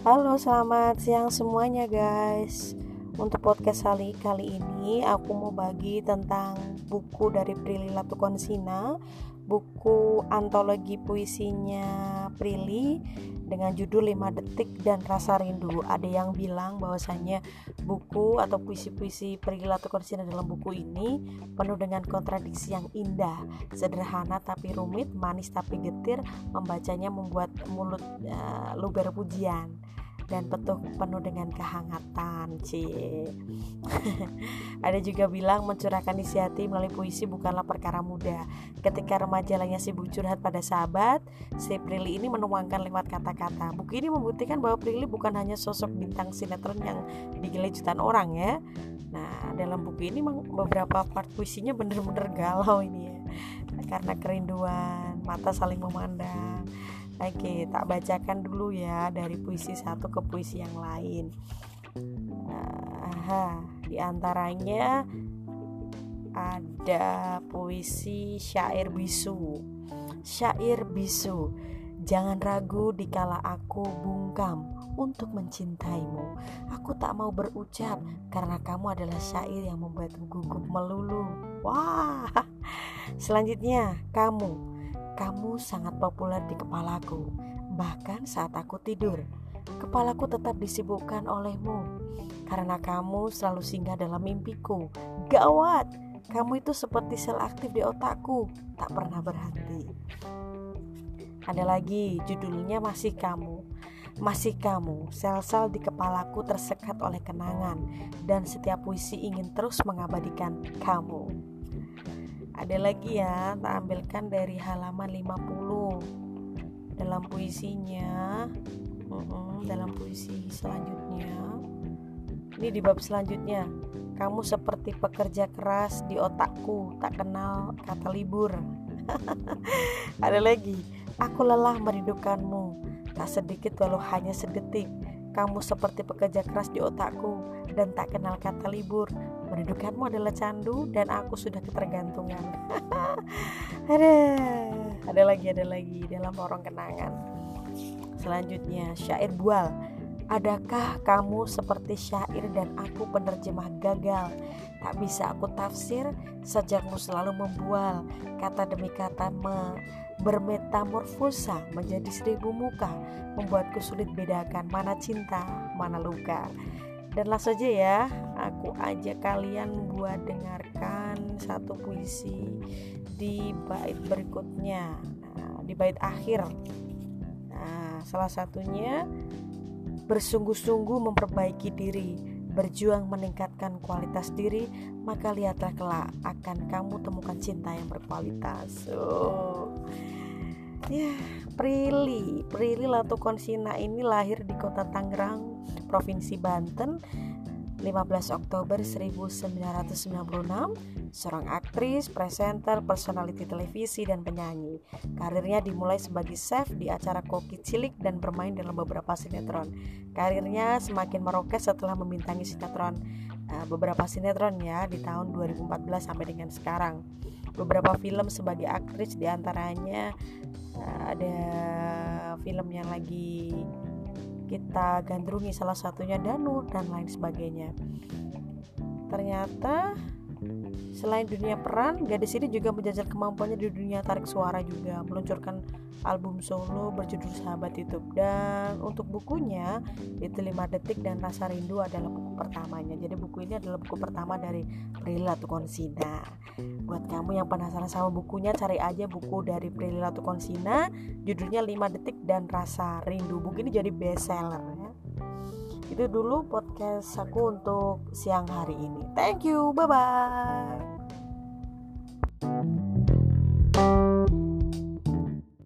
Halo, selamat siang semuanya guys. Untuk podcast kali kali ini aku mau bagi tentang buku dari Prilly Latukonsina, buku antologi puisinya Prilly dengan judul 5 detik dan rasa rindu. Ada yang bilang bahwasanya buku atau puisi-puisi perilaku konsisten dalam buku ini penuh dengan kontradiksi yang indah sederhana tapi rumit manis tapi getir membacanya membuat mulut uh, luber pujian dan penuh penuh dengan kehangatan cie ada juga bilang mencurahkan isi hati melalui puisi bukanlah perkara mudah. Ketika remaja lainnya sibuk curhat pada sahabat si Prilly ini menuangkan lewat kata-kata. Buku ini membuktikan bahwa Prilly bukan hanya sosok bintang sinetron yang digilai jutaan orang ya. Nah dalam buku ini beberapa part puisinya bener-bener galau ini ya. Karena kerinduan mata saling memandang Oke, tak bacakan dulu ya dari puisi satu ke puisi yang lain. Nah, di antaranya ada puisi syair bisu. Syair bisu. Jangan ragu dikala aku bungkam untuk mencintaimu. Aku tak mau berucap karena kamu adalah syair yang membuatku gugup melulu. Wah. Selanjutnya, kamu kamu sangat populer di kepalaku, bahkan saat aku tidur. Kepalaku tetap disibukkan olehmu karena kamu selalu singgah dalam mimpiku. Gawat, kamu itu seperti sel aktif di otakku, tak pernah berhenti. Ada lagi, judulnya masih kamu. Masih kamu, sel-sel di kepalaku tersekat oleh kenangan dan setiap puisi ingin terus mengabadikan kamu ada lagi ya tampilkan dari halaman 50 dalam puisinya dalam puisi selanjutnya. Ini di bab selanjutnya. Kamu seperti pekerja keras di otakku tak kenal kata libur. Ada lagi. Aku lelah merindukanmu. Tak sedikit walau hanya sedetik kamu seperti pekerja keras di otakku dan tak kenal kata libur Merindukanmu adalah candu dan aku sudah ketergantungan. ada, ada lagi, ada lagi dalam lorong kenangan. Selanjutnya syair bual. Adakah kamu seperti syair dan aku penerjemah gagal? Tak bisa aku tafsir sejakmu selalu membual kata demi kata me bermetamorfosa menjadi seribu muka membuatku sulit bedakan mana cinta mana luka. Dan langsung aja ya aku ajak kalian buat dengarkan satu puisi di bait berikutnya. Nah, di bait akhir. Nah salah satunya bersungguh-sungguh memperbaiki diri berjuang meningkatkan kualitas diri maka lihatlah kelak akan kamu temukan cinta yang berkualitas. Oh ya Prilly. Prilly Latukonsina ini lahir di kota Tangerang Provinsi Banten 15 Oktober 1996 seorang aktris, presenter, personality televisi dan penyanyi. Karirnya dimulai sebagai chef di acara Koki Cilik dan bermain dalam beberapa sinetron. Karirnya semakin meroket setelah membintangi sinetron uh, beberapa sinetron ya di tahun 2014 sampai dengan sekarang. Beberapa film sebagai aktris di antaranya uh, ada film yang lagi kita gandrungi salah satunya Danu dan lain sebagainya ternyata Selain dunia peran, gadis ini juga menjajal kemampuannya di dunia tarik suara juga, meluncurkan album solo berjudul Sahabat YouTube. Dan untuk bukunya, itu 5 detik dan Rasa Rindu adalah buku pertamanya. Jadi buku ini adalah buku pertama dari Prilly Latukonsina. Buat kamu yang penasaran sama bukunya, cari aja buku dari Prilly Latukonsina, judulnya 5 detik dan Rasa Rindu. Buku ini jadi bestseller ya. Itu dulu podcast aku untuk siang hari ini. Thank you. Bye bye